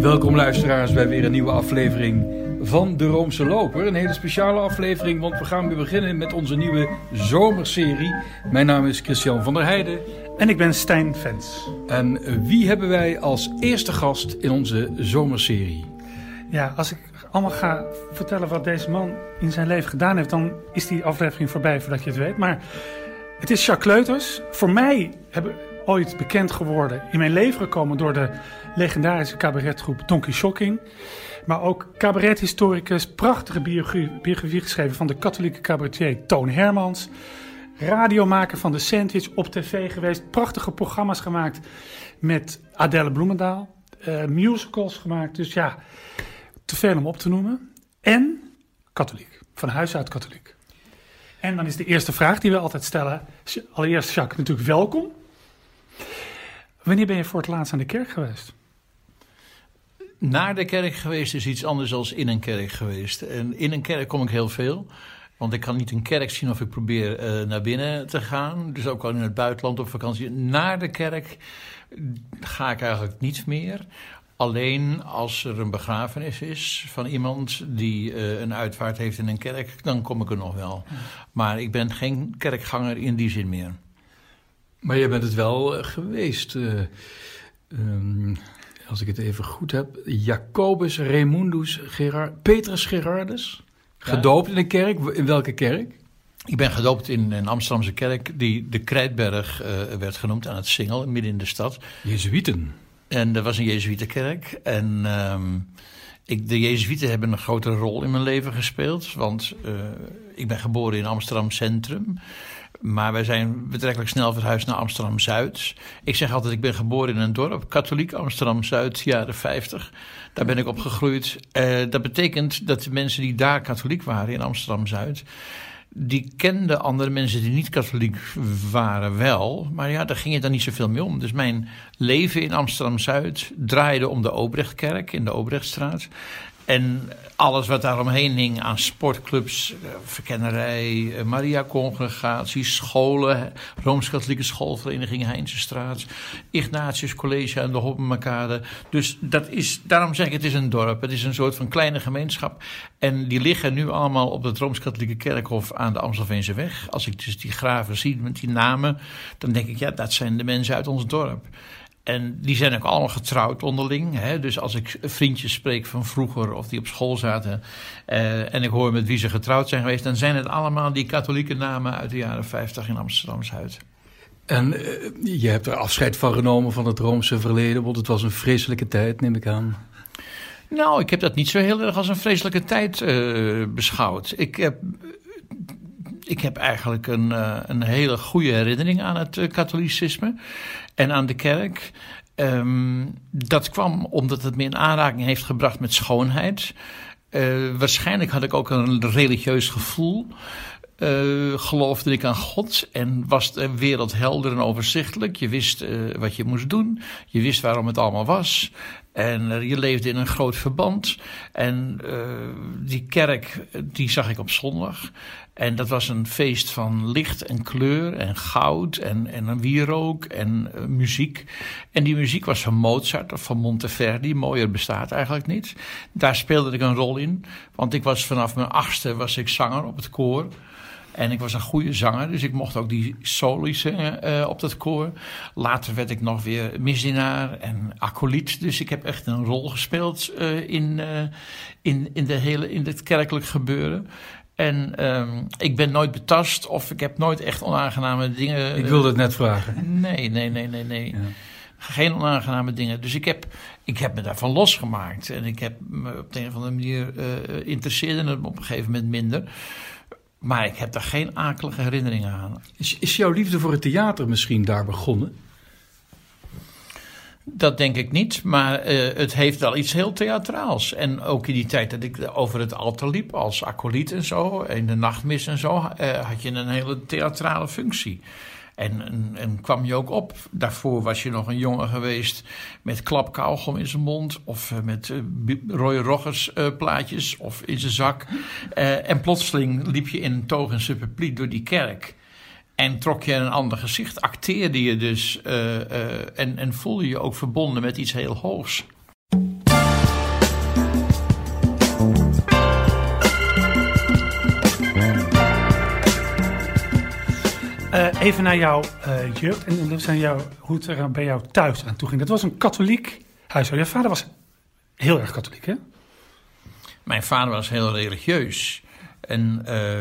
Welkom luisteraars bij weer een nieuwe aflevering van De Roomse Loper. Een hele speciale aflevering, want we gaan weer beginnen met onze nieuwe zomerserie. Mijn naam is Christian van der Heijden. En ik ben Stijn Vens. En wie hebben wij als eerste gast in onze zomerserie? Ja, als ik allemaal ga vertellen wat deze man in zijn leven gedaan heeft, dan is die aflevering voorbij voordat je het weet. Maar het is Jacques Leuters. Voor mij hebben ooit bekend geworden, in mijn leven gekomen door de legendarische cabaretgroep Donkey Shocking. Maar ook cabarethistoricus, prachtige biografie, geschreven van de katholieke cabaretier Toon Hermans. Radiomaker van de Sandwich, op tv geweest, prachtige programma's gemaakt met Adele Bloemendaal. Uh, musicals gemaakt, dus ja, te veel om op te noemen. En katholiek, van huis uit katholiek. En dan is de eerste vraag die we altijd stellen. Allereerst, Jacques, natuurlijk welkom. Wanneer ben je voor het laatst aan de kerk geweest? Naar de kerk geweest is iets anders dan in een kerk geweest. En in een kerk kom ik heel veel. Want ik kan niet een kerk zien of ik probeer uh, naar binnen te gaan. Dus ook al in het buitenland op vakantie. Naar de kerk ga ik eigenlijk niet meer. Alleen als er een begrafenis is van iemand die uh, een uitvaart heeft in een kerk, dan kom ik er nog wel. Maar ik ben geen kerkganger in die zin meer. Maar je bent het wel uh, geweest. Uh, als ik het even goed heb. Jacobus Raymundus Gerard, Petrus Gerardus. Gedoopt in een kerk. In welke kerk? Ik ben gedoopt in een Amsterdamse kerk die de Krijtberg werd genoemd aan het Singel, midden in de stad. Jezuïeten. En dat was een Jezuïetenkerk. En um, ik, de Jezuïeten hebben een grote rol in mijn leven gespeeld. Want uh, ik ben geboren in Amsterdam Centrum. Maar wij zijn betrekkelijk snel verhuisd naar Amsterdam Zuid. Ik zeg altijd, ik ben geboren in een dorp, katholiek Amsterdam Zuid, jaren 50. Daar ben ik opgegroeid. Uh, dat betekent dat de mensen die daar katholiek waren in Amsterdam Zuid die kenden andere mensen die niet katholiek waren wel. Maar ja, daar ging het dan niet zoveel mee om. Dus mijn leven in Amsterdam-Zuid draaide om de Obrechtkerk in de Obrechtstraat. En alles wat daaromheen hing aan sportclubs, eh, verkennerij, eh, Maria-congregaties, scholen, Rooms-Katholieke Schoolvereniging Heinzenstraat, Ignatius College aan de Hoppenmakade. Dus dat is, daarom zeg ik, het is een dorp. Het is een soort van kleine gemeenschap. En die liggen nu allemaal op het Rooms-Katholieke Kerkhof aan de Amstelveense weg. Als ik dus die graven zie met die namen, dan denk ik, ja, dat zijn de mensen uit ons dorp. En die zijn ook allemaal getrouwd onderling. Hè? Dus als ik vriendjes spreek van vroeger of die op school zaten. Uh, en ik hoor met wie ze getrouwd zijn geweest. dan zijn het allemaal die katholieke namen uit de jaren 50 in Amsterdam Zuid. En uh, je hebt er afscheid van genomen van het Roomse verleden. Want het was een vreselijke tijd, neem ik aan. Nou, ik heb dat niet zo heel erg als een vreselijke tijd uh, beschouwd. Ik heb ik heb eigenlijk een, een hele goede herinnering aan het katholicisme en aan de kerk. Um, dat kwam omdat het me in aanraking heeft gebracht met schoonheid. Uh, waarschijnlijk had ik ook een religieus gevoel. Uh, geloofde ik aan God en was de wereld helder en overzichtelijk. Je wist uh, wat je moest doen. Je wist waarom het allemaal was. En je leefde in een groot verband. En die kerk, die zag ik op zondag. En dat was een feest van licht en kleur en goud en, en een wierook en uh, muziek. En die muziek was van Mozart of van Monteverdi. Mooier bestaat eigenlijk niet. Daar speelde ik een rol in. Want ik was vanaf mijn achtste was ik zanger op het koor. En ik was een goede zanger, dus ik mocht ook die soli zingen uh, op dat koor. Later werd ik nog weer misdienaar en acoliet. Dus ik heb echt een rol gespeeld in, in, in, de hele, in het kerkelijk gebeuren. En um, ik ben nooit betast of ik heb nooit echt onaangename dingen. Ik wilde het net vragen. Nee, nee, nee, nee, nee. Ja. Geen onaangename dingen. Dus ik heb, ik heb me daarvan losgemaakt. En ik heb me op de een of andere manier uh, interesseerde het op een gegeven moment minder. Maar ik heb daar geen akelige herinneringen aan. Is, is jouw liefde voor het theater misschien daar begonnen? Dat denk ik niet, maar uh, het heeft wel iets heel theatraals. En ook in die tijd dat ik over het altaar liep als acolyt en zo, in de nachtmis en zo, uh, had je een hele theatrale functie. En, en, kwam je ook op. Daarvoor was je nog een jongen geweest met klapkauwgom in zijn mond. Of uh, met uh, Roy Roggers plaatjes of in zijn zak. en plotseling liep je in een toog en superpliet door die kerk. En trok je een ander gezicht, acteerde je dus eh, eh, en, en voelde je ook verbonden met iets heel hoogs. Eh, even naar jouw jeugd en dus aan jou, hoe het er bij jou thuis aan toe ging. Dat was een katholiek huishouden. Je vader was heel erg katholiek, hè? Mijn vader was heel religieus. En uh,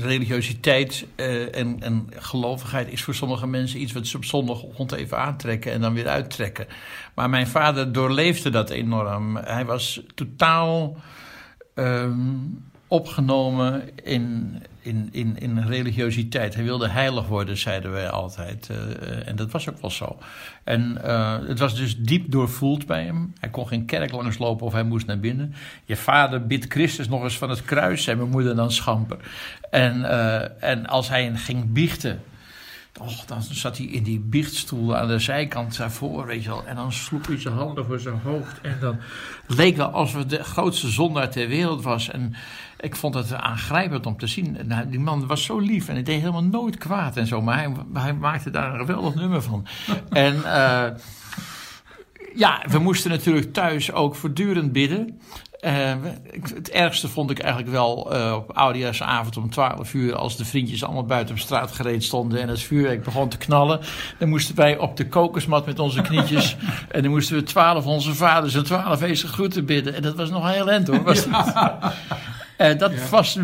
religiositeit uh, en, en gelovigheid is voor sommige mensen iets wat ze op zondagochtend even aantrekken en dan weer uittrekken. Maar mijn vader doorleefde dat enorm. Hij was totaal um, opgenomen in, in, in, in religiositeit. Hij wilde heilig worden, zeiden wij altijd. Uh, en dat was ook wel zo. En uh, het was dus diep doorvoeld bij hem. Hij kon geen kerk langslopen of hij moest naar binnen. Je vader bidt Christus nog eens van het kruis en mijn moeder dan schamper. En, en als hij ging biechten Och, dan zat hij in die biechtstoel aan de zijkant daarvoor, weet je wel. En dan sloeg hij zijn handen voor zijn hoofd. En dan leek wel alsof het de grootste zondaar ter wereld was. En ik vond het aangrijpend om te zien. Nou, die man was zo lief en hij deed helemaal nooit kwaad en zo. Maar hij, hij maakte daar een geweldig nummer van. en uh, ja, we moesten natuurlijk thuis ook voortdurend bidden. Uh, het ergste vond ik eigenlijk wel uh, op oudejaarsavond om 12 uur... als de vriendjes allemaal buiten op straat gereed stonden... en het vuurwerk begon te knallen. Dan moesten wij op de kokosmat met onze knietjes... en dan moesten we twaalf onze vaders en twaalf wezen groeten bidden. En dat was nog heel end hoor. Was ja. Uh, dat, ja. was,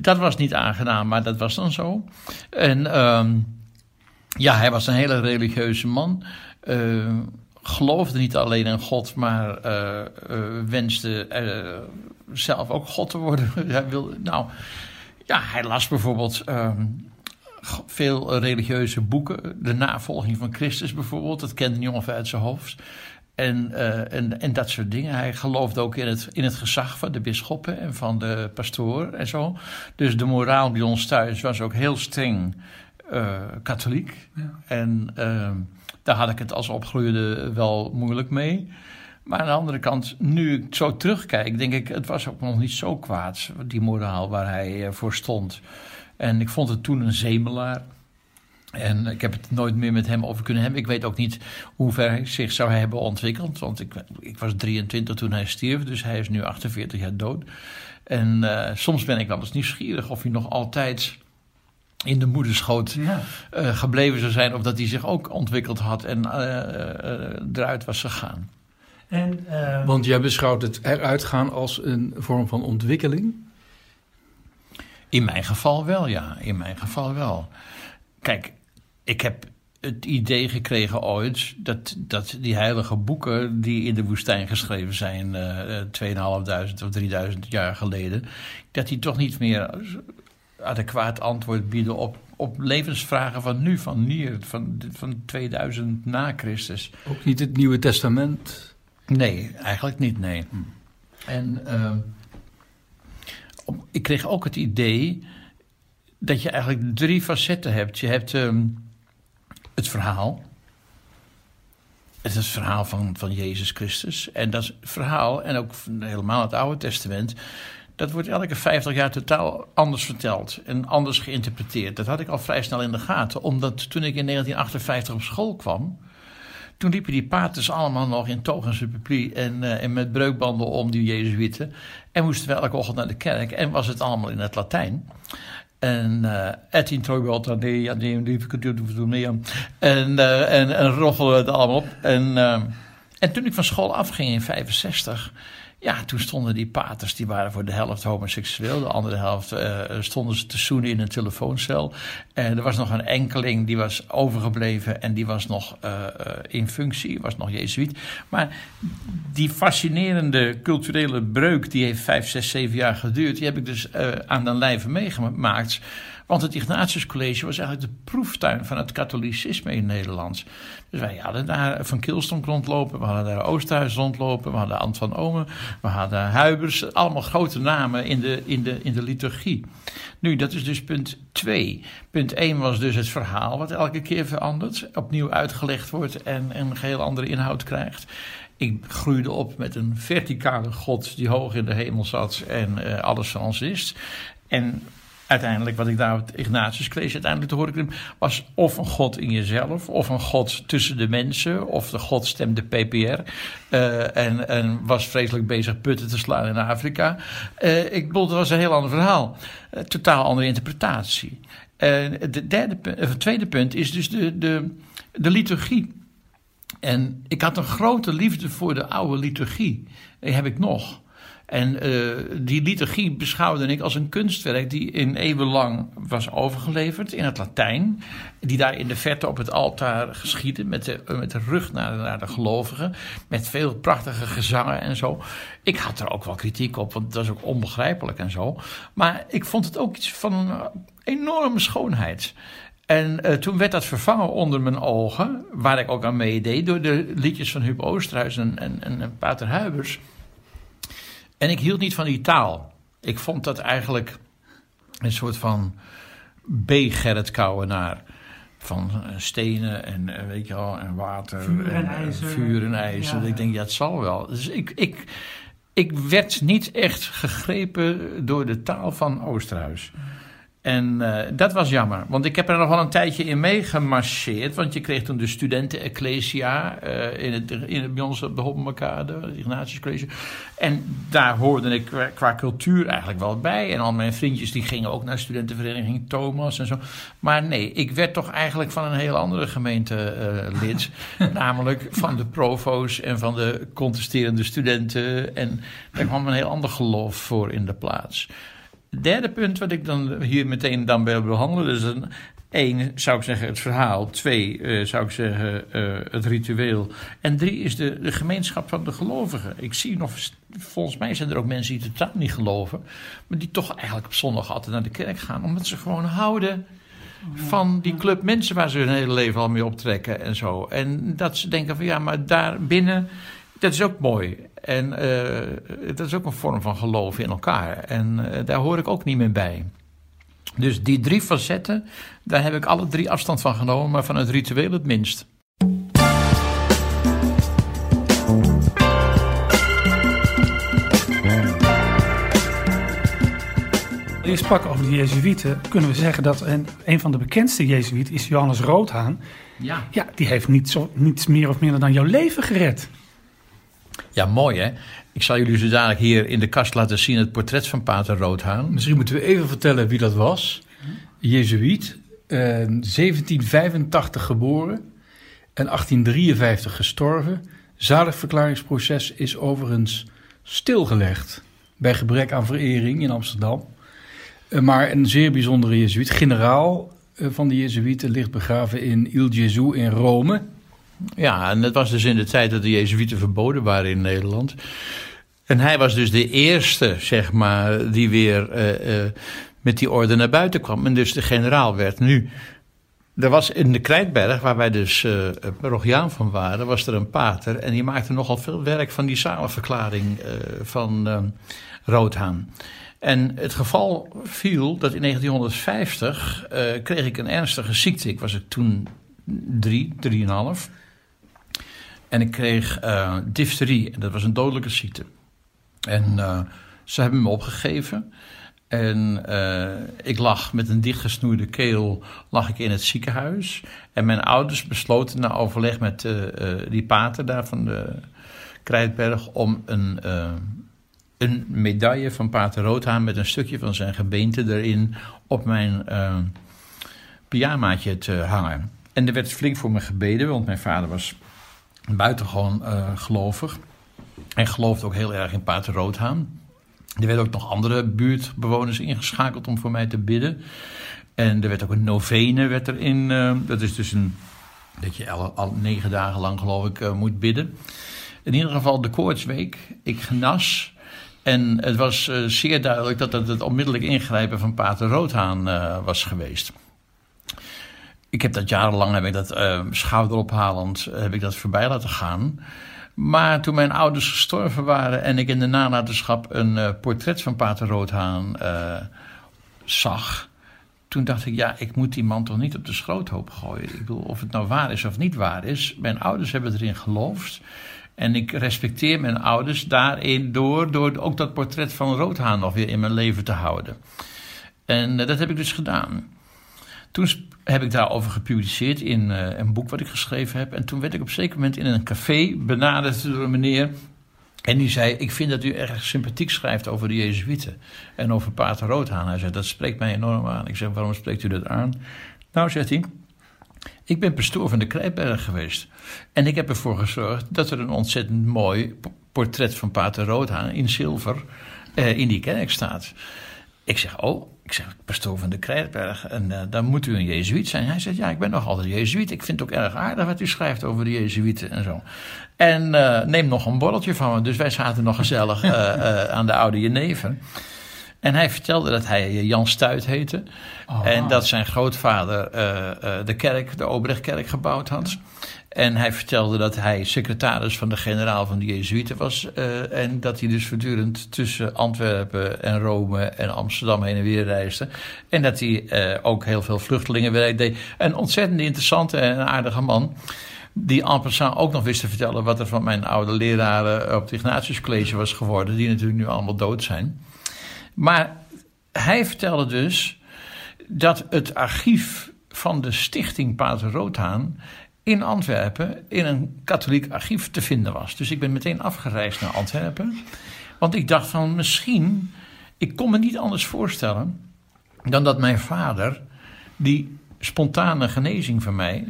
dat was niet aangenaam, maar dat was dan zo. En um, ja, hij was een hele religieuze man geloofde niet alleen in God, maar uh, wenste zelf ook God te worden. hij wilde, nou, ja, hij las bijvoorbeeld um, veel religieuze boeken. De navolging van Christus bijvoorbeeld, dat kende hij ongeveer uit zijn hoofd. En, en, en dat soort dingen. Hij geloofde ook in het, in het gezag van de bisschoppen en van de pastoor en zo. Dus de moraal bij ons thuis was ook heel streng katholiek. Ja. En ehm, daar had ik het als opgroeide wel moeilijk mee. Maar aan de andere kant, nu ik zo terugkijk, denk ik, het was ook nog niet zo kwaad, die moraal waar hij eh, voor stond. En ik vond het toen een zemelaar. En ik heb het nooit meer met hem over kunnen hebben. Ik weet ook niet hoe ver hij zich zou hebben ontwikkeld. Want ik, ik was 23 toen hij stierf, dus hij is nu 48 jaar dood. En uh, soms ben ik wel eens nieuwsgierig of hij nog altijd in de moederschoot ja. uh, gebleven zou zijn, of dat hij zich ook ontwikkeld had en uh, uh, eruit was gegaan. En, Want jij beschouwt het eruit gaan als een vorm van ontwikkeling? In mijn geval wel, ja. In mijn geval wel. Kijk, ik heb het idee gekregen ooit dat, dat die heilige boeken die in de woestijn geschreven zijn, uh, 2.500 of 3.000 jaar geleden, dat die toch niet meer adequaat antwoord bieden op, op levensvragen van nu, van hier, van, van 2000 na Christus. Ook niet het Nieuwe Testament? Nee, eigenlijk niet, nee. Hm. En uh, ik kreeg ook het idee dat je eigenlijk drie facetten hebt. Je hebt um, het verhaal. Het is het verhaal van, van Jezus Christus. En dat verhaal, en ook helemaal het Oude Testament, dat wordt elke 50 jaar totaal anders verteld en anders geïnterpreteerd. Dat had ik al vrij snel in de gaten, omdat toen ik in 1958 op school kwam, toen liepen die paters allemaal nog in toga en uh, en met breukbanden om die Jezuïeten. En moesten we elke ochtend naar de kerk en was het allemaal in het Latijn. En uh, et introit ja, en, uh, en, en roffelen het allemaal op. En, uh, en toen ik van school afging in 65, ja, toen stonden die paters, die waren voor de helft homoseksueel. De andere helft uh, stonden ze te zoenen in een telefooncel. En er was nog een enkeling die was overgebleven en die was nog uh, in functie, was nog jezuïet. Maar die fascinerende culturele breuk, die heeft vijf, zes, zeven jaar geduurd. Die heb ik dus aan de lijve meegemaakt. Want het Ignatius College was eigenlijk de proeftuin van het katholicisme in Nederland. Dus wij hadden daar Van Kilstonk rondlopen, we hadden daar Oosterhuis rondlopen, we hadden Ant van Omen, we hadden Huibers. Allemaal grote namen in de, in de, in de liturgie. Nu, dat is dus punt 2. Punt 1 was dus het verhaal wat elke keer verandert, opnieuw uitgelegd wordt en een geheel andere inhoud krijgt. Ik groeide op met een verticale God die hoog in de hemel zat en uh, alles ons is. En uiteindelijk, wat ik daar op Ignatius kreeg, uiteindelijk te horen kreeg, was of een God in jezelf, of een God tussen de mensen, of de God stemde PPR. Uh, en, en was vreselijk bezig putten te slaan in Afrika. Uh, ik bedoel, dat was een heel ander verhaal. Uh, totaal andere interpretatie. de derde, het tweede punt is dus de, de, de liturgie. En ik had een grote liefde voor de oude liturgie. Die heb ik nog. En uh, die liturgie beschouwde ik als een kunstwerk die in eeuwenlang was overgeleverd in het Latijn. Die daar in de verte op het altaar geschiedde met de, met de rug naar, naar de gelovigen. Met veel prachtige gezangen en zo. Ik had er ook wel kritiek op, want dat is ook onbegrijpelijk en zo. Maar ik vond het ook iets van enorme schoonheid. En uh, toen werd dat vervangen onder mijn ogen, waar ik ook aan meedeed, door de liedjes van Huub Oosterhuis en, en, en Pater Huibers. En ik hield niet van die taal. Ik vond dat eigenlijk een soort van B-Gerrit Kouwenaar. Van eh, stenen en, eh, weet je wel, en water. Vuur en, ijzer. Vuur en ijzer. Ja. Ik denk, ja, het zal wel. Dus ik, ik, ik werd niet echt gegrepen door de taal van Oosterhuis. En uh, dat was jammer, want ik heb er nog wel een tijdje in meegemarcheerd. Want je kreeg toen de studenten-ecclesia uh, in, het, in het, bij ons op de Hoppenmakade, het Ignatius En daar hoorde ik qua, qua, cultuur eigenlijk wel bij. En al mijn vriendjes die gingen ook naar studentenvereniging Thomas en zo. Maar nee, ik werd toch eigenlijk van een heel andere gemeente uh, lid. namelijk van de provo's en van de contesterende studenten. En daar kwam een heel ander geloof voor in de plaats. Derde punt wat ik dan hier meteen dan wil behandelen, is een, één zou ik zeggen het verhaal, twee uh, zou ik zeggen uh, het ritueel en drie is de, de gemeenschap van de gelovigen. Ik zie nog, volgens mij zijn er ook mensen die totaal niet geloven, maar die toch eigenlijk op zondag altijd naar de kerk gaan, omdat ze gewoon houden van die club mensen waar ze hun hele leven al mee optrekken en zo. En dat ze denken van ja, maar daar binnen dat is ook mooi. En uh, dat is ook een vorm van geloof in elkaar. En uh, daar hoor ik ook niet meer bij. Dus die drie facetten, daar heb ik alle drie afstand van genomen, maar van het ritueel het minst. Je sprak over de Jezuïeten. Kunnen we zeggen dat een, een van de bekendste Jezuïeten is Johannes Roodhaan. Ja. Ja, die heeft niet zo, niets meer of minder dan jouw leven gered. Ja, mooi hè. Ik zal jullie zo dadelijk hier in de kast laten zien het portret van Pater Roodhaan. Misschien moeten we even vertellen wie dat was. Jezuïet, eh, 1785 geboren en 1853 gestorven. Zaligverklaringsproces is overigens stilgelegd bij gebrek aan verering in Amsterdam. Uh, maar een zeer bijzondere Jezuïet, generaal uh, van de Jezuïeten, ligt begraven in Il Gesù in Rome. Ja, en dat was dus in de tijd dat de Jezuïeten verboden waren in Nederland. En hij was dus de eerste, zeg maar, die weer uh, uh, met die orde naar buiten kwam. En dus de generaal werd. Nu, er was in de Krijtberg, waar wij dus uh, parochiaan van waren, was er een pater. En die maakte nogal veel werk van die zalenverklaring van Roodhaan. En het geval viel dat in 1950 kreeg ik een ernstige ziekte. Ik was er toen drie, drieënhalf. En ik kreeg uh, difterie. En dat was een dodelijke ziekte. En uh, ze hebben me opgegeven. En uh, ik lag met een dichtgesnoeide keel lag ik in het ziekenhuis. En mijn ouders besloten na overleg met die pater daar van de Krijtberg... om een, een medaille van pater Roodhaan met een stukje van zijn gebeente erin... op mijn pyjamaatje te hangen. En er werd flink voor me gebeden, want mijn vader was buitengewoon uh, gelovig. En geloofde ook heel erg in Pater Roodhaan. Er werden ook nog andere buurtbewoners ingeschakeld om voor mij te bidden. En er werd ook een novene werd erin. Uh, dat is dus een, dat je al, negen dagen lang geloof ik uh, moet bidden. In ieder geval de koortsweek. Ik genas. En het was zeer duidelijk dat het het onmiddellijk ingrijpen van Pater Roodhaan was geweest ik heb dat jarenlang, heb ik dat uh, schouderophalend, heb ik dat voorbij laten gaan. Maar toen mijn ouders gestorven waren en ik in de nalatenschap een uh, portret van Pater Roodhaan zag, toen dacht ik, ja, ik moet die man toch niet op de schroothoop gooien. Ik bedoel, of het nou waar is of niet waar is. Mijn ouders hebben erin geloofd. En ik respecteer mijn ouders daarin door, door ook dat portret van Roodhaan nog weer in mijn leven te houden. En eh, dat heb ik dus gedaan. Toen heb ik daarover gepubliceerd in eh, een boek wat ik geschreven heb. En toen werd ik op een zeker moment in een café benaderd door een meneer. En die zei: Ik vind dat u erg sympathiek schrijft over de Jezuïeten. En over Pater Roodhaan. Hij zei: Dat spreekt mij enorm aan. Ik zeg: Waarom spreekt u dat aan? Nou, zegt hij. Ik ben pastoor van de Krijtberg geweest. En ik heb ervoor gezorgd dat er een ontzettend mooi portret van Pater Roodhaan in zilver eh, in die kerk staat. Ik zeg, oh, ik zeg, pastoor van de Krijtberg, en uh, dan moet u een Jezuïet zijn. Hij zegt, ja, ik ben nog altijd Jezuïet. Ik vind het ook erg aardig wat u schrijft over de Jezuïeten en zo. En uh, neem nog een borreltje van me. Dus wij zaten nog gezellig uh, aan de oude Jenever. En hij vertelde dat hij Jan Stuit heette. Oh, en dat zijn grootvader de kerk, de Obrechtkerk, gebouwd had. En hij vertelde dat hij secretaris van de generaal van de Jezuïeten was. Uh, en dat hij dus voortdurend tussen Antwerpen en Rome en Amsterdam heen en weer reisde. En dat hij uh, ook heel veel vluchtelingenwerk deed. Een ontzettend interessante en aardige man. Die en ook nog wist te vertellen wat er van mijn oude leraren op het Ignatius College was geworden. Die natuurlijk nu allemaal dood zijn. Maar hij vertelde dus dat het archief van de stichting Pater Roodhaan in Antwerpen in een katholiek archief te vinden was. Dus ik ben meteen afgereisd naar Antwerpen. Want ik dacht van misschien, ik kon me niet anders voorstellen dan dat mijn vader die spontane genezing van mij,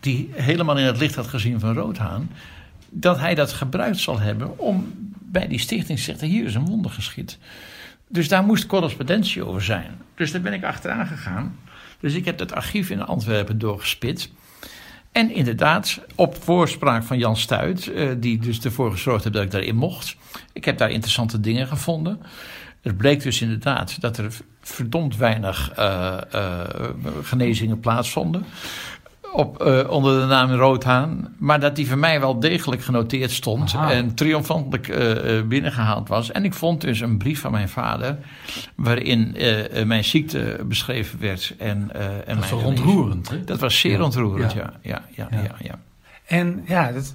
die helemaal in het licht had gezien van Roodhaan, dat hij dat gebruikt zal hebben om bij die stichting te zeggen: hier is een wonder geschied. Dus daar moest correspondentie over zijn. Dus daar ben ik achteraan gegaan. Dus ik heb het archief in Antwerpen doorgespit. En inderdaad, op voorspraak van Jan Stuit, uh, die dus ervoor gezorgd heeft dat ik daarin mocht. Ik heb daar interessante dingen gevonden. Het bleek dus inderdaad dat er verdomd weinig uh, uh, genezingen plaatsvonden op, uh, onder de naam Roodhaan. Maar dat die voor mij wel degelijk genoteerd stond. Aha. En triomfantelijk uh, binnengehaald was. En ik vond dus een brief van mijn vader. Waarin uh, mijn ziekte beschreven werd. En, en dat was ontroerend. Hè? Dat was zeer ja. ontroerend, ja. Ja, ja, ja. ja, ja. En ja, dat,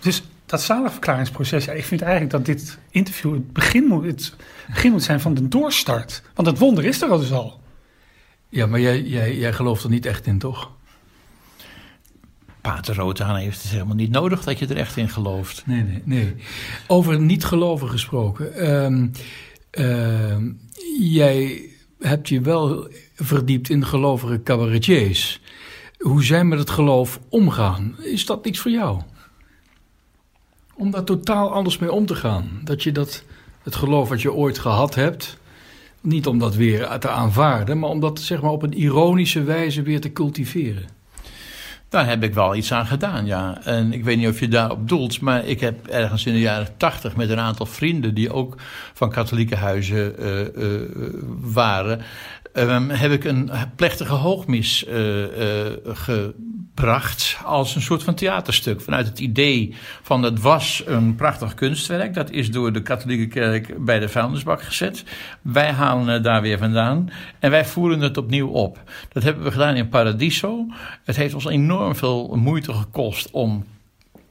dus dat zaligverklaringsproces. Ja, ik vind eigenlijk dat dit interview het begin moet, het begin moet zijn van de doorstart. Want het wonder is er al dus al. Ja, maar jij, jij, jij gelooft er niet echt in, toch? Pater Roodhaan heeft het helemaal niet nodig dat je er echt in gelooft. Nee, nee, nee. Over niet geloven gesproken. Um, uh, jij hebt je wel verdiept in gelovige cabaretiers. Hoe zij met het geloof omgaan. Is dat iets voor jou? Om daar totaal anders mee om te gaan. Dat je dat, het geloof wat je ooit gehad hebt... niet om dat weer te aanvaarden... maar om dat zeg maar, op een ironische wijze weer te cultiveren. Daar heb ik wel iets aan gedaan, ja. En ik weet niet of je daarop doelt, maar ik heb ergens in de jaren tachtig met een aantal vrienden die ook van katholieke huizen uh, uh, waren, um, heb ik een plechtige hoogmis uh, gebracht als een soort van theaterstuk. Vanuit het idee van het was een prachtig kunstwerk. Dat is door de katholieke kerk bij de vuilnisbak gezet. Wij halen het daar weer vandaan en wij voeren het opnieuw op. Dat hebben we gedaan in Paradiso. Het heeft ons enorm veel moeite gekost om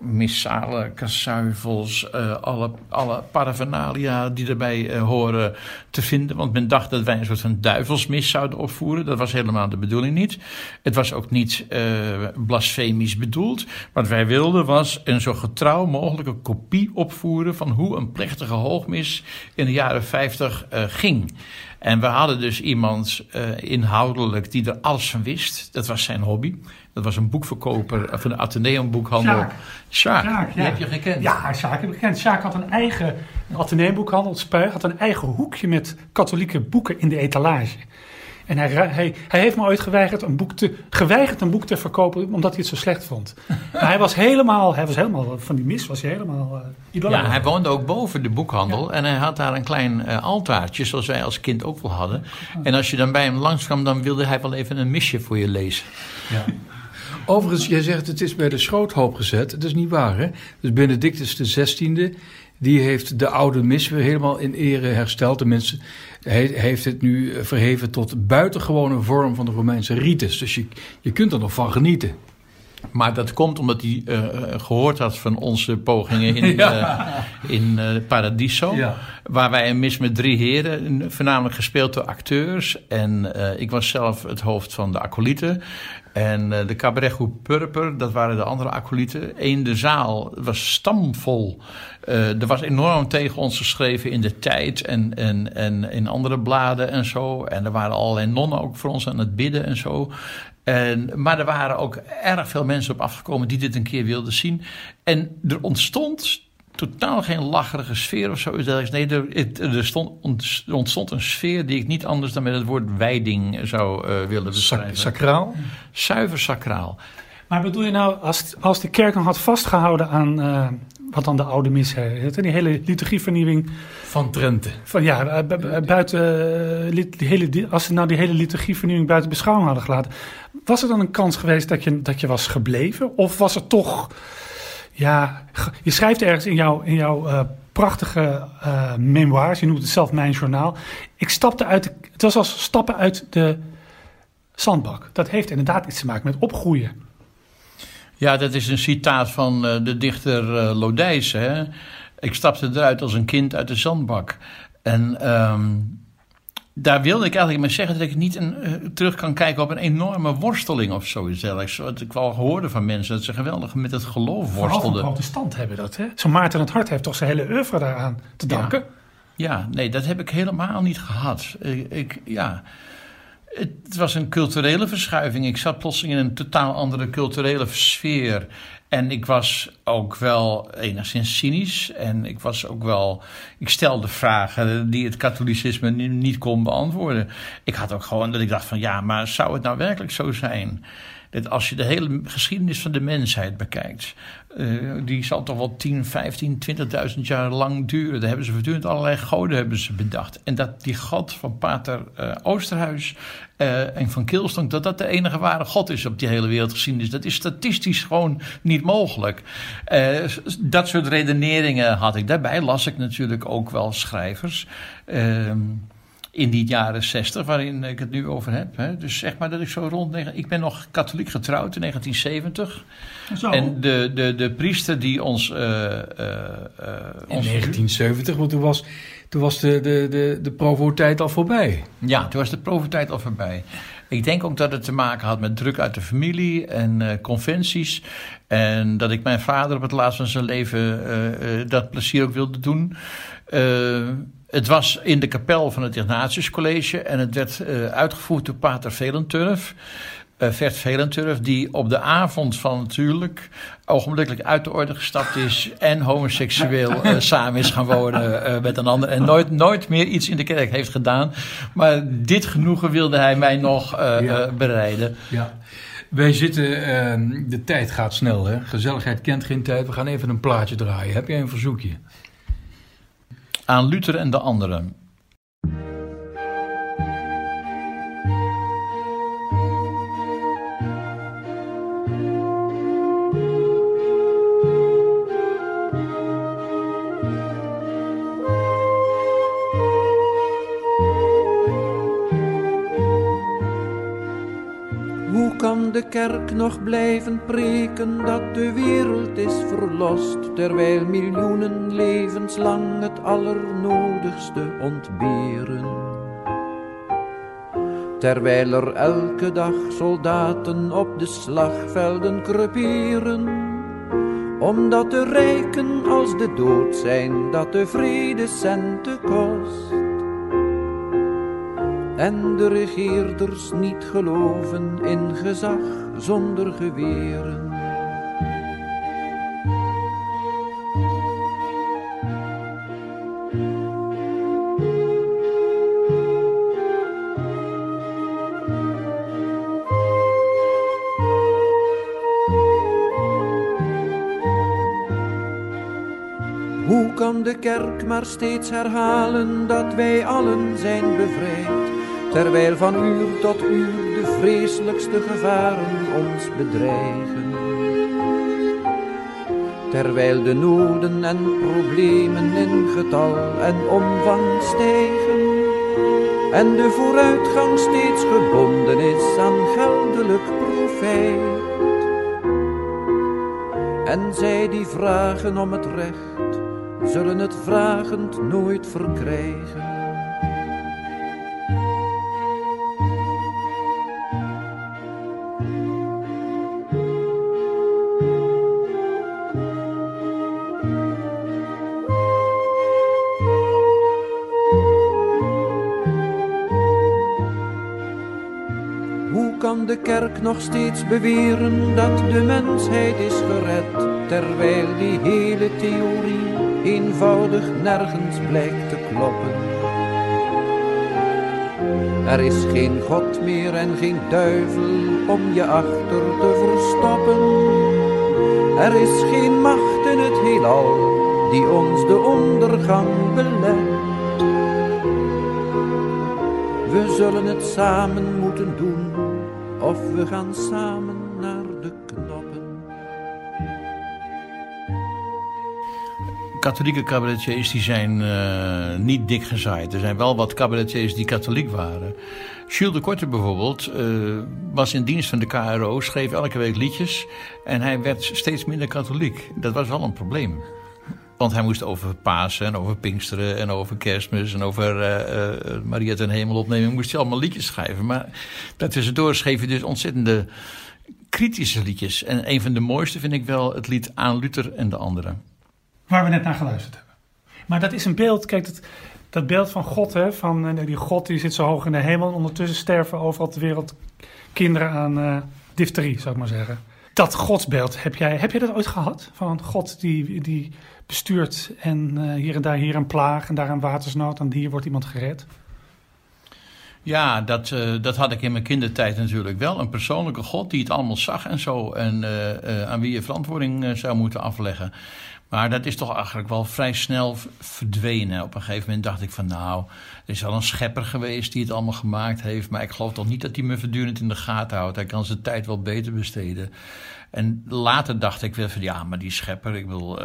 missale kasuivels, uh, alle, alle paraphernalia die erbij uh, horen te vinden. Want men dacht dat wij een soort van duivelsmis zouden opvoeren. Dat was helemaal de bedoeling niet. Het was ook niet uh, blasfemisch bedoeld. Wat wij wilden was een zo getrouw mogelijke kopie opvoeren van hoe een plechtige hoogmis in de jaren 50 ging. En we hadden dus iemand inhoudelijk die er alles van wist. Dat was zijn hobby. Dat was een boekverkoper van de Atheneumboekhandel. Sjaak. Sjaak, die ja. heb je gekend. Ja, Sjaak heb ik gekend. Sjaak had een eigen Atheneumboekhandel, Spuig, had een eigen hoekje met katholieke boeken in de etalage. En hij, hij, hij heeft me ooit geweigerd een, boek te, geweigerd een boek te verkopen omdat hij het zo slecht vond. maar hij was helemaal, hij was helemaal van die mis was hij helemaal uh, Ja, hij woonde ook boven de boekhandel ja. en hij had daar een klein uh, altaartje zoals wij als kind ook wel hadden. En als je dan bij hem langskwam, dan wilde hij wel even een misje voor je lezen. Ja. Overigens, jij zegt het is bij de schroothoop gezet. Dat is niet waar, hè? Dus Benedictus XVI, die heeft de oude mis weer helemaal in ere hersteld. Tenminste, hij heeft het nu verheven tot buitengewone vorm van de Romeinse rites. Dus je, je kunt er nog van genieten. Maar dat komt omdat hij uh, gehoord had van onze pogingen in, ja. uh, in uh, Paradiso. Ja. Waar wij een mis met drie heren, voornamelijk gespeeld door acteurs. En ik was zelf het hoofd van de acolyten. En de cabaretgroep Purper, dat waren de andere acolyten. Eén de zaal was stamvol. er was enorm tegen ons geschreven in de tijd en, en, en in andere bladen en zo. En er waren allerlei nonnen ook voor ons aan het bidden en zo. En, maar er waren ook erg veel mensen op afgekomen die dit een keer wilden zien. En er ontstond totaal geen lacherige sfeer of zo. Nee, er, er, stond, ontstond een sfeer die ik niet anders dan met het woord wijding zou uh, willen beschrijven. sacraal? Zuiver sacraal. Maar bedoel je nou, als, als de kerk nog had vastgehouden aan uh, wat dan de oude mis heet, die hele liturgievernieuwing van Trente. Van ja, buiten, die hele, als ze nou die hele liturgievernieuwing buiten beschouwing hadden gelaten, was er dan een kans geweest dat je, dat je was gebleven? Of was er toch, ja, je schrijft ergens in, jou, in jouw uh, prachtige uh, memoires, je noemt het zelf mijn journaal. Ik stapte uit, de, het was als stappen uit de zandbak. Dat heeft inderdaad iets te maken met opgroeien. Ja, dat is een citaat van uh, de dichter Lodijs. Hè? Ik stapte eruit als een kind uit de zandbak. En um, daar wilde ik eigenlijk mee zeggen dat ik niet een, uh, terug kan kijken op een enorme worsteling of zoiets dergelijks. Wat ik wel hoorde van mensen, dat ze geweldig met het geloof worstelden. Vooral stand hebben dat, hè? Zo'n Maarten het Hart heeft toch zijn hele oeuvre daaraan te danken? Ja, ja nee, dat heb ik helemaal niet gehad. Ik, ik, ja... Het was een culturele verschuiving. Ik zat plotseling in een totaal andere culturele sfeer. En ik was ook wel enigszins cynisch. En ik was ook wel. Ik stelde vragen die het katholicisme niet kon beantwoorden. Ik had ook gewoon dat ik dacht van ja, maar zou het nou werkelijk zo zijn? Als je de hele geschiedenis van de mensheid bekijkt, uh, die zal toch wel 10, 15, 20.000 jaar lang duren. Daar hebben ze voortdurend allerlei goden hebben ze bedacht. En dat die God van Pater uh, Oosterhuis uh, en van Kilstonk, dat dat de enige ware God is op die hele wereldgeschiedenis. Dat is statistisch gewoon niet mogelijk. dat soort redeneringen had ik. Daarbij las ik natuurlijk ook wel schrijvers. Ehm, in die jaren 60, waarin ik het nu over heb. Hè. Dus zeg maar dat ik zo rond. Ik ben nog katholiek getrouwd in 1970. Zo. En de, de, de priester die ons. Uh, uh, in 1970, want toen was, toen was de, de, de, de provo-tijd al voorbij. Ja, toen was de provo-tijd al voorbij. Ik denk ook dat het te maken had met druk uit de familie en uh, conventies. En dat ik mijn vader op het laatst van zijn leven dat plezier ook wilde doen. Het was in de kapel van het Ignatius College en het werd uh, uitgevoerd door Pater Velenturf. Uh, Vert Velenturf, die op de avond van natuurlijk ogenblikkelijk uit de orde gestapt is en homoseksueel uh, samen is gaan wonen met een ander en nooit, nooit meer iets in de kerk heeft gedaan. Maar dit genoegen wilde hij mij nog ja. bereiden. Ja. Wij zitten, ehm, de tijd gaat snel hè. Gezelligheid kent geen tijd. We gaan even een plaatje draaien. Heb jij een verzoekje? Aan Luther en de anderen. De kerk nog blijven preken dat de wereld is verlost, terwijl miljoenen levenslang het allernodigste ontberen. Terwijl er elke dag soldaten op de slagvelden creperen, omdat de rijken als de dood zijn, dat de vrede centen kost en de regeerders niet geloven in gezag zonder geweren. Hoe kan de kerk maar steeds herhalen dat wij allen zijn bevrijd? Terwijl van uur tot uur de vreselijkste gevaren ons bedreigen. Terwijl de noden en problemen in getal en omvang stijgen en de vooruitgang steeds gebonden is aan geldelijk profijt. En zij die vragen om het recht, zullen het vragend nooit verkrijgen. Nog steeds beweren dat de mensheid is gered, terwijl die hele theorie eenvoudig nergens blijkt te kloppen? Er is geen God meer en geen duivel om je achter te verstoppen. Er is geen macht in het heelal die ons de ondergang belet. We zullen het samen moeten doen, of we gaan samen naar de knoppen. Katholieke cabaretiers die zijn eh, niet dik gezaaid. Er zijn wel wat cabaretiers die katholiek waren. Jules de Korte bijvoorbeeld eh, was in dienst van de KRO, schreef elke week liedjes. En hij werd steeds minder katholiek. Dat was wel een probleem. Want hij moest over Pasen en over Pinksteren en over Kerstmis en over eh, eh, Maria ten Hemel opnemen. Moest hij allemaal liedjes schrijven. Maar daartussendoor schreef hij dus ontzettende kritische liedjes. En een van de mooiste vind ik wel het lied Aan Luther en de anderen. Waar we net naar geluisterd hebben. Maar dat is een beeld, kijk, dat, dat beeld van God, hè, van eh, die God die zit zo hoog in de hemel. En ondertussen sterven overal ter wereld kinderen aan eh difterie, zou ik maar zeggen. Dat godsbeeld, heb jij, heb jij dat ooit gehad? Van God die, die bestuurt en eh, hier en daar hier een plaag en daar een watersnood en hier wordt iemand gered. Ja, dat, eh, dat had ik in mijn kindertijd natuurlijk wel. Een persoonlijke God die het allemaal zag en zo. En eh, eh, aan wie je verantwoording zou moeten afleggen. Maar dat is toch eigenlijk wel vrij snel verdwenen. Op een gegeven moment dacht ik van nou, er is wel een schepper geweest die het allemaal gemaakt heeft. Maar ik geloof toch niet dat hij me voortdurend in de gaten houdt. Hij kan zijn tijd wel beter besteden. En later dacht ik weer van ja, maar die schepper, ik wil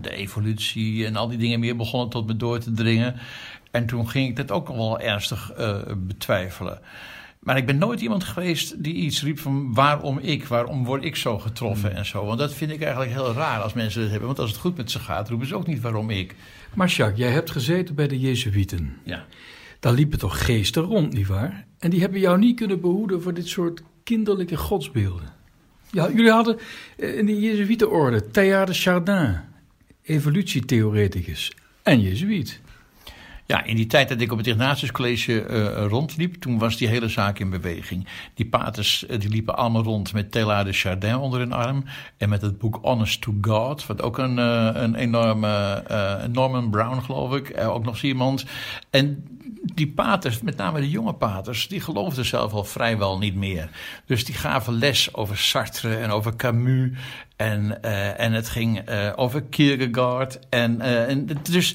de evolutie en al die dingen meer begonnen tot me door te dringen. En toen ging ik dat ook wel ernstig eh, betwijfelen. Maar ik ben nooit iemand geweest die iets riep van waarom ik, waarom word ik zo getroffen en zo. Want dat vind ik eigenlijk heel raar als mensen dat hebben. Want als het goed met ze gaat, roepen ze ook niet waarom ik. Maar Jacques, jij hebt gezeten bij de Jezuïeten. Ja. Daar liepen toch geesten rond, nietwaar? En die hebben jou niet kunnen behoeden voor dit soort kinderlijke godsbeelden. Ja, jullie hadden eh, in de Jezuïetenorde Teilhard de Chardin, evolutietheoreticus en Jezuïet. Ja, in die tijd dat ik op het Ignatius College eh, rondliep, toen was die hele zaak in beweging. Die paters eh, die liepen allemaal rond met Teilhard de Chardin onder hun arm. En met het boek Honest to God, wat ook een, eh, een enorme Norman Brown, geloof ik, ook nog iemand. En die paters, met name de jonge paters, die geloofden zelf al vrijwel niet meer. Dus die gaven les over Sartre en over Camus. En, en het ging over Kierkegaard. En, en dus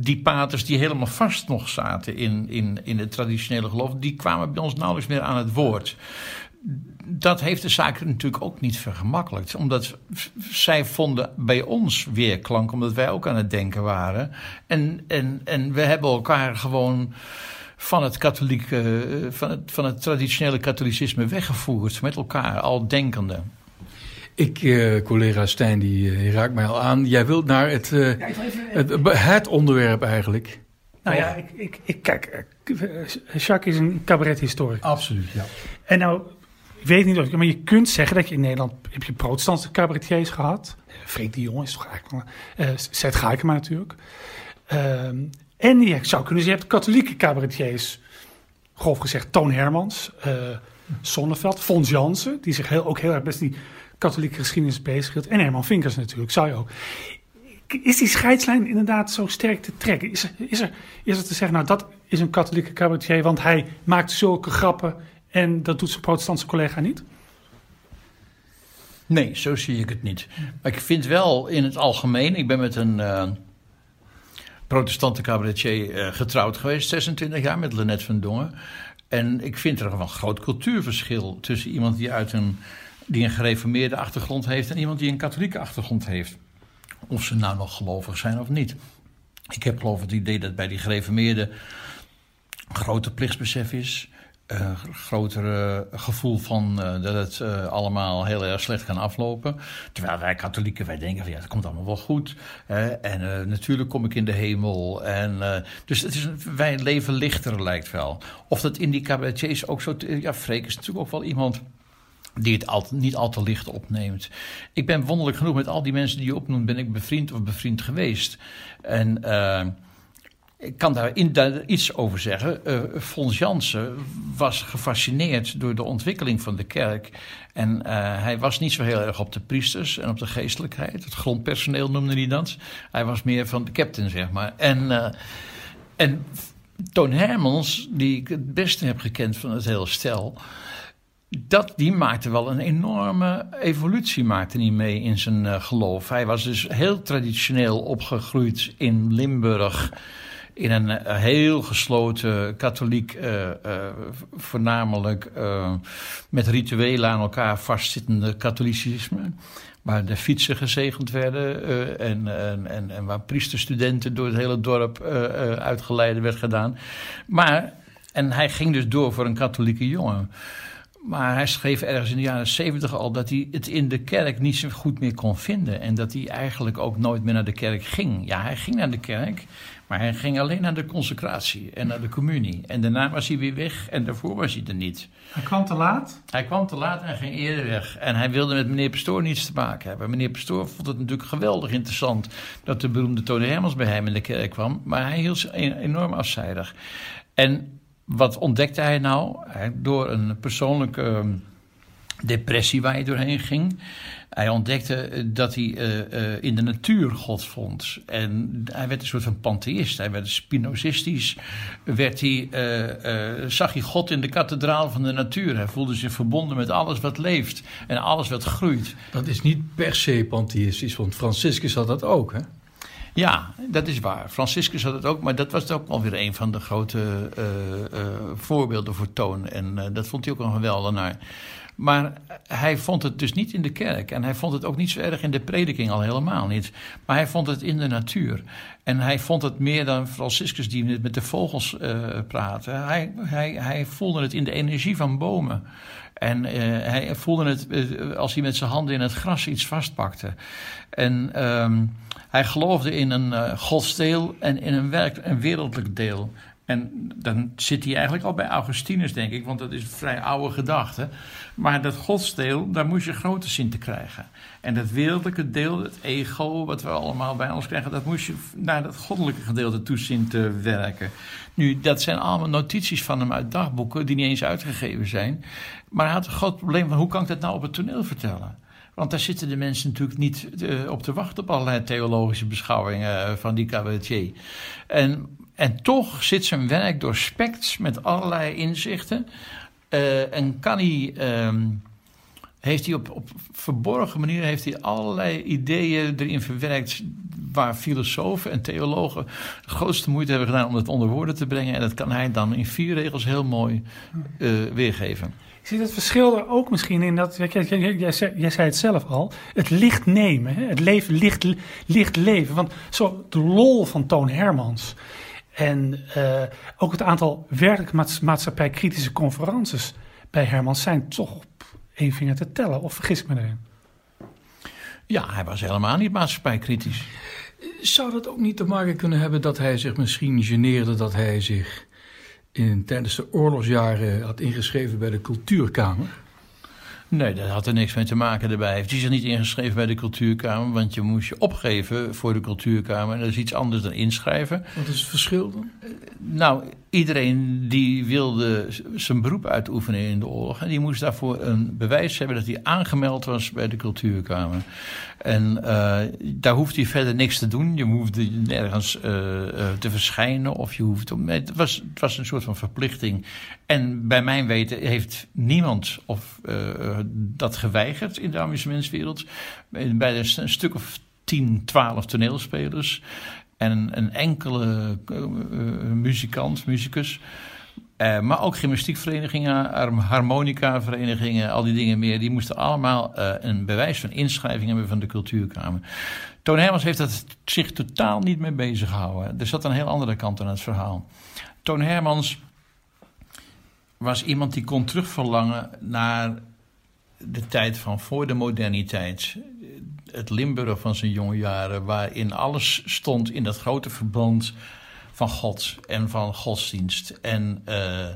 die paters die helemaal vast nog zaten in, in, in het traditionele geloof, die kwamen bij ons nauwelijks meer aan het woord. Dat heeft de zaak natuurlijk ook niet vergemakkelijkt. Omdat zij vonden bij ons weerklank, omdat wij ook aan het denken waren. En, en, en we hebben elkaar gewoon van het, katholieke, van, het, van het traditionele katholicisme weggevoerd. Met elkaar, al denkende. Ik, eh, collega Stijn, die eh, raakt mij al aan. Jij wilt naar het, eh, het, het onderwerp eigenlijk. Nou ja, ik, ik, ik kijk, Jacques is een cabarethistoricus. Absoluut, ja. En nou, ik weet niet of ik, maar je kunt zeggen dat je in Nederland heb je protestantse cabaretiers gehad. Freek de Jong is toch eigenlijk Zet Gaikema natuurlijk. Ehm, en je zou kunnen zeggen, je hebt katholieke cabaretiers. Grof gezegd, Toon Hermans, Sonneveld, Fons Jansen, die zich heel, ook heel erg best die katholieke geschiedenis bezighield. En Herman Vinkers natuurlijk, zou je ook. Is die scheidslijn inderdaad zo sterk te trekken? Is er, is er, is er te zeggen, nou dat is een katholieke cabaretier, want hij maakt zulke grappen en dat doet zijn protestantse collega niet? Nee, zo zie ik het niet. Maar ik vind wel in het algemeen, ik ben met een uh, protestante cabaretier uh, getrouwd geweest, 26 jaar, met Lennet van Dongen. En ik vind er wel een groot cultuurverschil tussen iemand die uit een, die een gereformeerde achtergrond heeft en iemand die een katholieke achtergrond heeft. Of ze nou nog gelovig zijn of niet. Ik heb geloof het idee dat bij die gereformeerde grote plichtsbesef is. een grotere gevoel van dat het allemaal heel erg slecht kan aflopen. Terwijl wij katholieken, wij denken van ja, het komt allemaal wel goed. en natuurlijk kom ik in de hemel. En, dus het is wij leven lichter lijkt wel. Of dat in die cabaretiers ook zo... Ja, Freek is natuurlijk ook wel iemand die het niet al te licht opneemt. Ik ben wonderlijk genoeg met al die mensen die je opnoemt, ben ik bevriend of bevriend geweest. En uh, ik kan daar, iets over zeggen. Uh, Fons Jansen was gefascineerd door de ontwikkeling van de kerk. En uh, hij was niet zo heel erg op de priesters en op de geestelijkheid. Het grondpersoneel noemde hij dat. Hij was meer van de captain, zeg maar. En, en Toon Hermans, die ik het beste heb gekend van het hele stel dat, die maakte wel een enorme evolutie maakte hij mee in zijn uh, geloof. Hij was dus heel traditioneel opgegroeid in Limburg. In een uh, heel gesloten katholiek, uh, voornamelijk met rituelen aan elkaar vastzittende katholicisme. Waar de fietsen gezegend werden en, en, en, waar priesterstudenten door het hele dorp uitgeleide werd gedaan. Maar, en hij ging dus door voor een katholieke jongen. Maar hij schreef ergens in de jaren zeventig al dat hij het in de kerk niet zo goed meer kon vinden. En dat hij eigenlijk ook nooit meer naar de kerk ging. Ja, hij ging naar de kerk, maar hij ging alleen naar de consecratie en naar de communie. En daarna was hij weer weg en daarvoor was hij er niet. Hij kwam te laat? Hij kwam te laat en ging eerder weg. En hij wilde met meneer Pastoor niets te maken hebben. Meneer Pastoor vond het natuurlijk geweldig interessant dat de beroemde Tony Hermans bij hem in de kerk kwam. Maar hij hield zich enorm afzijdig. En wat ontdekte hij nou? Door een persoonlijke ehm, depressie waar hij doorheen ging. Hij ontdekte eh, dat hij uh, uh, in de natuur God vond. En hij werd een soort van pantheïst. Hij werd spinozistisch. Werd hij, zag hij God in de kathedraal van de natuur. Hij voelde zich verbonden met alles wat leeft en alles wat groeit. Dat is niet per se pantheïstisch, want Franciscus had dat ook, hè? Ja, dat is waar. Franciscus had het ook, maar dat was ook alweer een van de grote uh, uh, voorbeelden voor Toon. En uh, dat vond hij ook een geweldenaar. Maar hij vond het dus niet in de kerk. En hij vond het ook niet zo erg in de prediking, al helemaal niet. Maar hij vond het in de natuur. En hij vond het meer dan Franciscus die met de vogels praatte. Hij, hij, hij voelde het in de energie van bomen. En hij voelde het als hij met zijn handen in het gras iets vastpakte. En um, hij geloofde in een uh, godsdeel en in een, werk, een wereldlijk deel. En dan zit hij eigenlijk al bij Augustinus, denk ik, want dat is een vrij oude gedachte. Maar dat godsdeel, daar moest je grote zin te krijgen. En dat wereldlijke deel, het ego, wat we allemaal bij ons krijgen, dat moest je naar dat goddelijke gedeelte toe zien te werken. Nu, dat zijn allemaal notities van hem uit dagboeken die niet eens uitgegeven zijn. Maar hij had een groot probleem van hoe kan ik dat nou op het toneel vertellen? Want daar zitten de mensen natuurlijk niet uh, op te wachten op allerlei theologische beschouwingen uh, van die cabaretier. En, en toch zit zijn werk doorspekt met allerlei inzichten. Uh, en kan hij, um, heeft hij op, op verborgen manier heeft hij allerlei ideeën erin verwerkt. Waar filosofen en theologen de grootste moeite hebben gedaan om het onder woorden te brengen. En dat kan hij dan in vier regels heel mooi weergeven. Zie het verschil er ook misschien in dat, jij, jij, jij, zei het zelf al, het licht nemen, het leven, licht, licht leven. Want zo de lol van Toon Hermans en uh, ook het aantal werkelijk maatschappij-kritische conferences bij Hermans zijn toch één vinger te tellen. Of vergis ik me erin? Ja, hij was helemaal niet maatschappijkritisch. Zou dat ook niet te maken kunnen hebben dat hij zich misschien geneerde dat hij zich in, tijdens de oorlogsjaren had ingeschreven bij de Cultuurkamer. Nee, dat had er niks mee te maken erbij. Heeft hij zich niet ingeschreven bij de Cultuurkamer? Want je moest je opgeven voor de Cultuurkamer. En dat is iets anders dan inschrijven. Wat is het verschil dan? Nou, iedereen die wilde zijn beroep uitoefenen in de oorlog... en die moest daarvoor een bewijs hebben dat hij aangemeld was bij de Cultuurkamer. En uh, daar hoeft hij verder niks te doen. Je hoefde nergens uh, te verschijnen of je hoeft... Het was, het was een soort van verplichting. En bij mijn weten heeft niemand of, dat geweigerd in de amusementswereld. Bij een stuk of 10, 12 toneelspelers en een enkele muzikant, muzikus... Uh, maar ook gymnastiekverenigingen, harmonicaverenigingen, al die dingen meer. Die moesten allemaal uh, een bewijs van inschrijving hebben van de cultuurkamer. Toon Hermans heeft dat zich totaal niet mee bezig gehouden. Er zat een heel andere kant aan het verhaal. Toon Hermans was iemand die kon terugverlangen naar de tijd van voor de moderniteit. Het Limburg van zijn jonge jaren, waarin alles stond in dat grote verband van God en van godsdienst. En uh,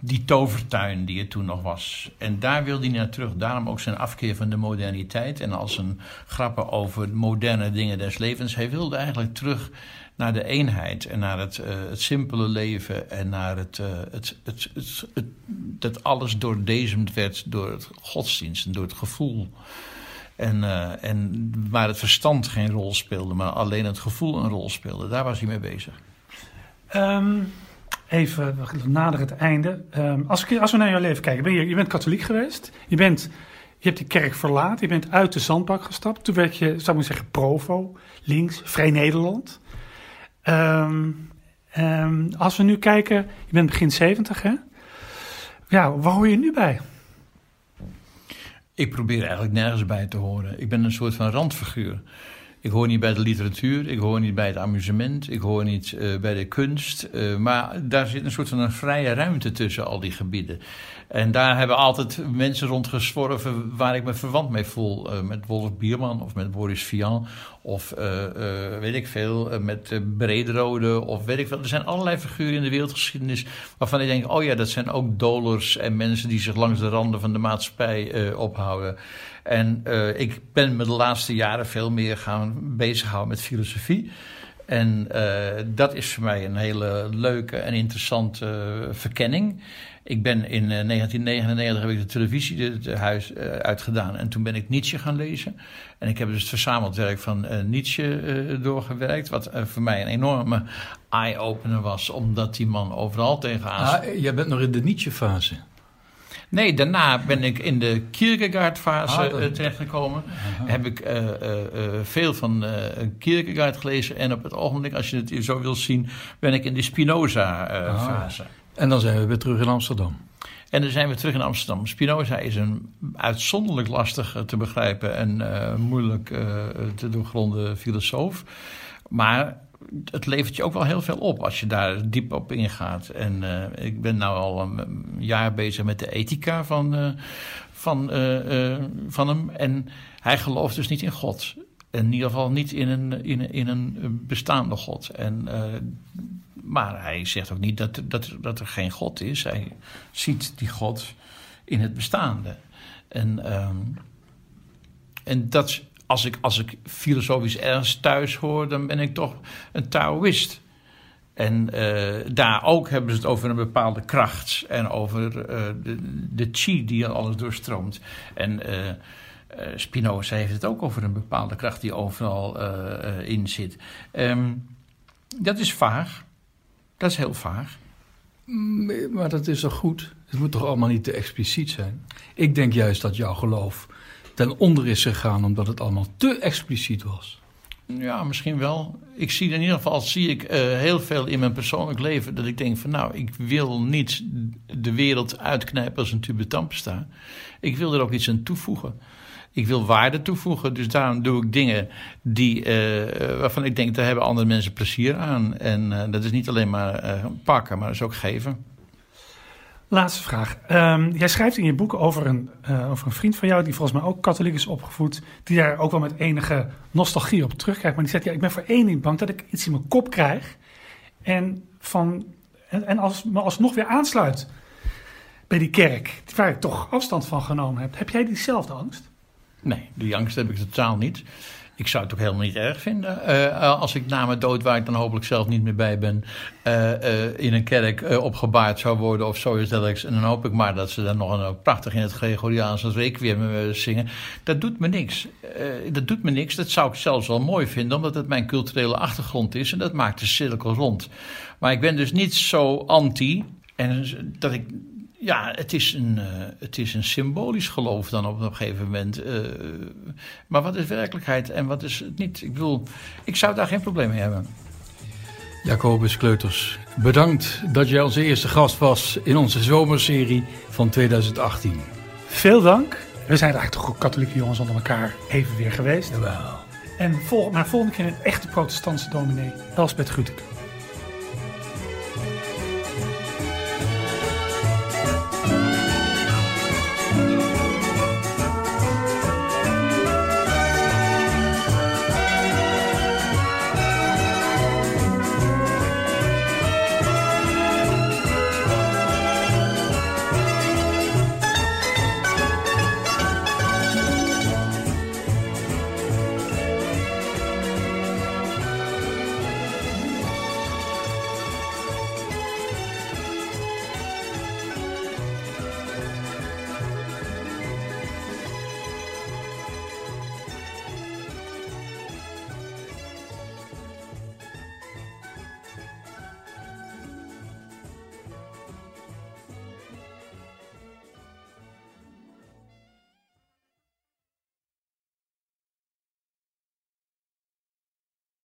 die tovertuin die er toen nog was. En daar wilde hij naar terug. Daarom ook zijn afkeer van de moderniteit. En als een grappen over moderne dingen des levens. Hij wilde eigenlijk terug naar de eenheid en naar het, uh, het simpele leven en naar het, uh, het, het, het, dat alles doordezemd werd door het godsdienst en door het gevoel. En, uh, en waar het verstand geen rol speelde, maar alleen het gevoel een rol speelde. Daar was hij mee bezig. Um, even nader het einde. Um, als, als, we naar jouw leven kijken, je, bent katholiek geweest. Je, bent, je hebt die kerk verlaten. Je bent uit de zandbak gestapt. Toen werd je, zou ik zeggen, provo, links, Vrij Nederland. Um, als we nu kijken, je bent begin 70 hè? Ja, waar hoor je nu bij? Ik probeer eigenlijk nergens bij te horen. Ik ben een soort van randfiguur. Ik hoor niet bij de literatuur, ik hoor niet bij het amusement, ik hoor niet uh, bij de kunst. Uh, maar daar zit een soort van een vrije ruimte tussen al die gebieden. En daar hebben altijd mensen rondgezworven waar ik me verwant mee voel. Uh, met Wolf Bierman of met Boris Vian of weet ik veel, met Brederode of weet ik veel. Er zijn allerlei figuren in de wereldgeschiedenis waarvan ik denk, oh ja, dat zijn ook dolers en mensen die zich langs de randen van de maatschappij ophouden. En uh, ik ben me de laatste jaren veel meer gaan bezighouden met filosofie. En uh, dat is voor mij een hele leuke en interessante uh, verkenning. Ik ben in 1999 heb ik de televisie het huis uitgedaan en toen ben ik Nietzsche gaan lezen. En ik heb dus het verzameld werk van Nietzsche doorgewerkt, wat voor mij een enorme eye-opener was, omdat die man overal tegenaan... Ah, jij bent nog in de Nietzsche-fase. Nee, daarna ben ik in de Kierkegaard-fase ah, dat... terechtgekomen. Aha. Heb ik uh, uh, veel van Kierkegaard gelezen. En op het ogenblik, als je het zo wil zien, ben ik in de Spinoza-fase. Ah. En dan zijn we weer terug in Amsterdam. En dan zijn we terug in Amsterdam. Spinoza is een uitzonderlijk lastig te begrijpen en uh, moeilijk uh, te doorgronden filosoof. Maar het levert je ook wel heel veel op als je daar diep op ingaat. En uh, ik ben nu al een jaar bezig met de ethica van, uh, van, uh, van hem. En hij gelooft dus niet in God. In ieder geval niet in een, in, in een bestaande God. En, maar hij zegt ook niet dat, dat, dat er geen God is. Hij ziet die God in het bestaande. En, um, en dat als ik, als ik filosofisch ergens thuis hoor, dan ben ik toch een Taoïst. En uh, daar ook hebben ze het over een bepaalde kracht en over uh, de, de chi die alles doorstroomt. En uh, Spinoza heeft het ook over een bepaalde kracht die overal in zit. Um, dat is vaag. Dat is heel vaag. Maar dat is toch goed? Het moet toch allemaal niet te expliciet zijn? Ik denk juist dat jouw geloof ten onder is gegaan omdat het allemaal te expliciet was. Ja, misschien wel. Ik zie in ieder geval zie ik uh, heel veel in mijn persoonlijk leven dat ik denk van nou, ik wil niet de wereld uitknijpen als een tube tandpasta. Ik wil er ook iets aan toevoegen. Ik wil waarde toevoegen, dus daarom doe ik dingen die, uh, waarvan ik denk, daar hebben andere mensen plezier aan. En uh, dat is niet alleen maar pakken, maar dat is ook geven. Laatste vraag. Um, jij schrijft in je boek over een, uh, over een vriend van jou, die volgens mij ook katholiek is opgevoed, die daar ook wel met enige nostalgie op terugkijkt. Maar die zegt, ja, ik ben voor één ding bang dat ik iets in mijn kop krijg en, van, en, en als, me alsnog weer aansluit bij die kerk, waar ik toch afstand van genomen heb. Heb jij diezelfde angst? Nee, die angst heb ik totaal niet. Ik zou het ook helemaal niet erg vinden. Uh, als ik na mijn dood, waar ik dan hopelijk zelf niet meer bij ben, uh, in een kerk opgebaard zou worden of zoiets dergelijks. En dan hoop ik maar dat ze dan nog een, prachtig in het Gregoriaans als requiem zingen. Dat doet me niks. dat doet me niks. Dat zou ik zelfs wel mooi vinden, omdat het mijn culturele achtergrond is. En dat maakt de cirkel rond. Maar ik ben dus niet zo anti. En dat ik ja, het is, een, uh, het is een symbolisch geloof dan op een gegeven moment. Uh, maar wat is werkelijkheid en wat is het niet? Ik bedoel, ik zou daar geen probleem mee hebben. Jacobus Kleuters, bedankt dat jij onze eerste gast was in onze zomerserie van 2018. Veel dank. We zijn eigenlijk toch katholieke jongens onder elkaar even weer geweest. Jawel. En vol, maar volgende keer een echte protestantse dominee, Elsbeth Gruteke.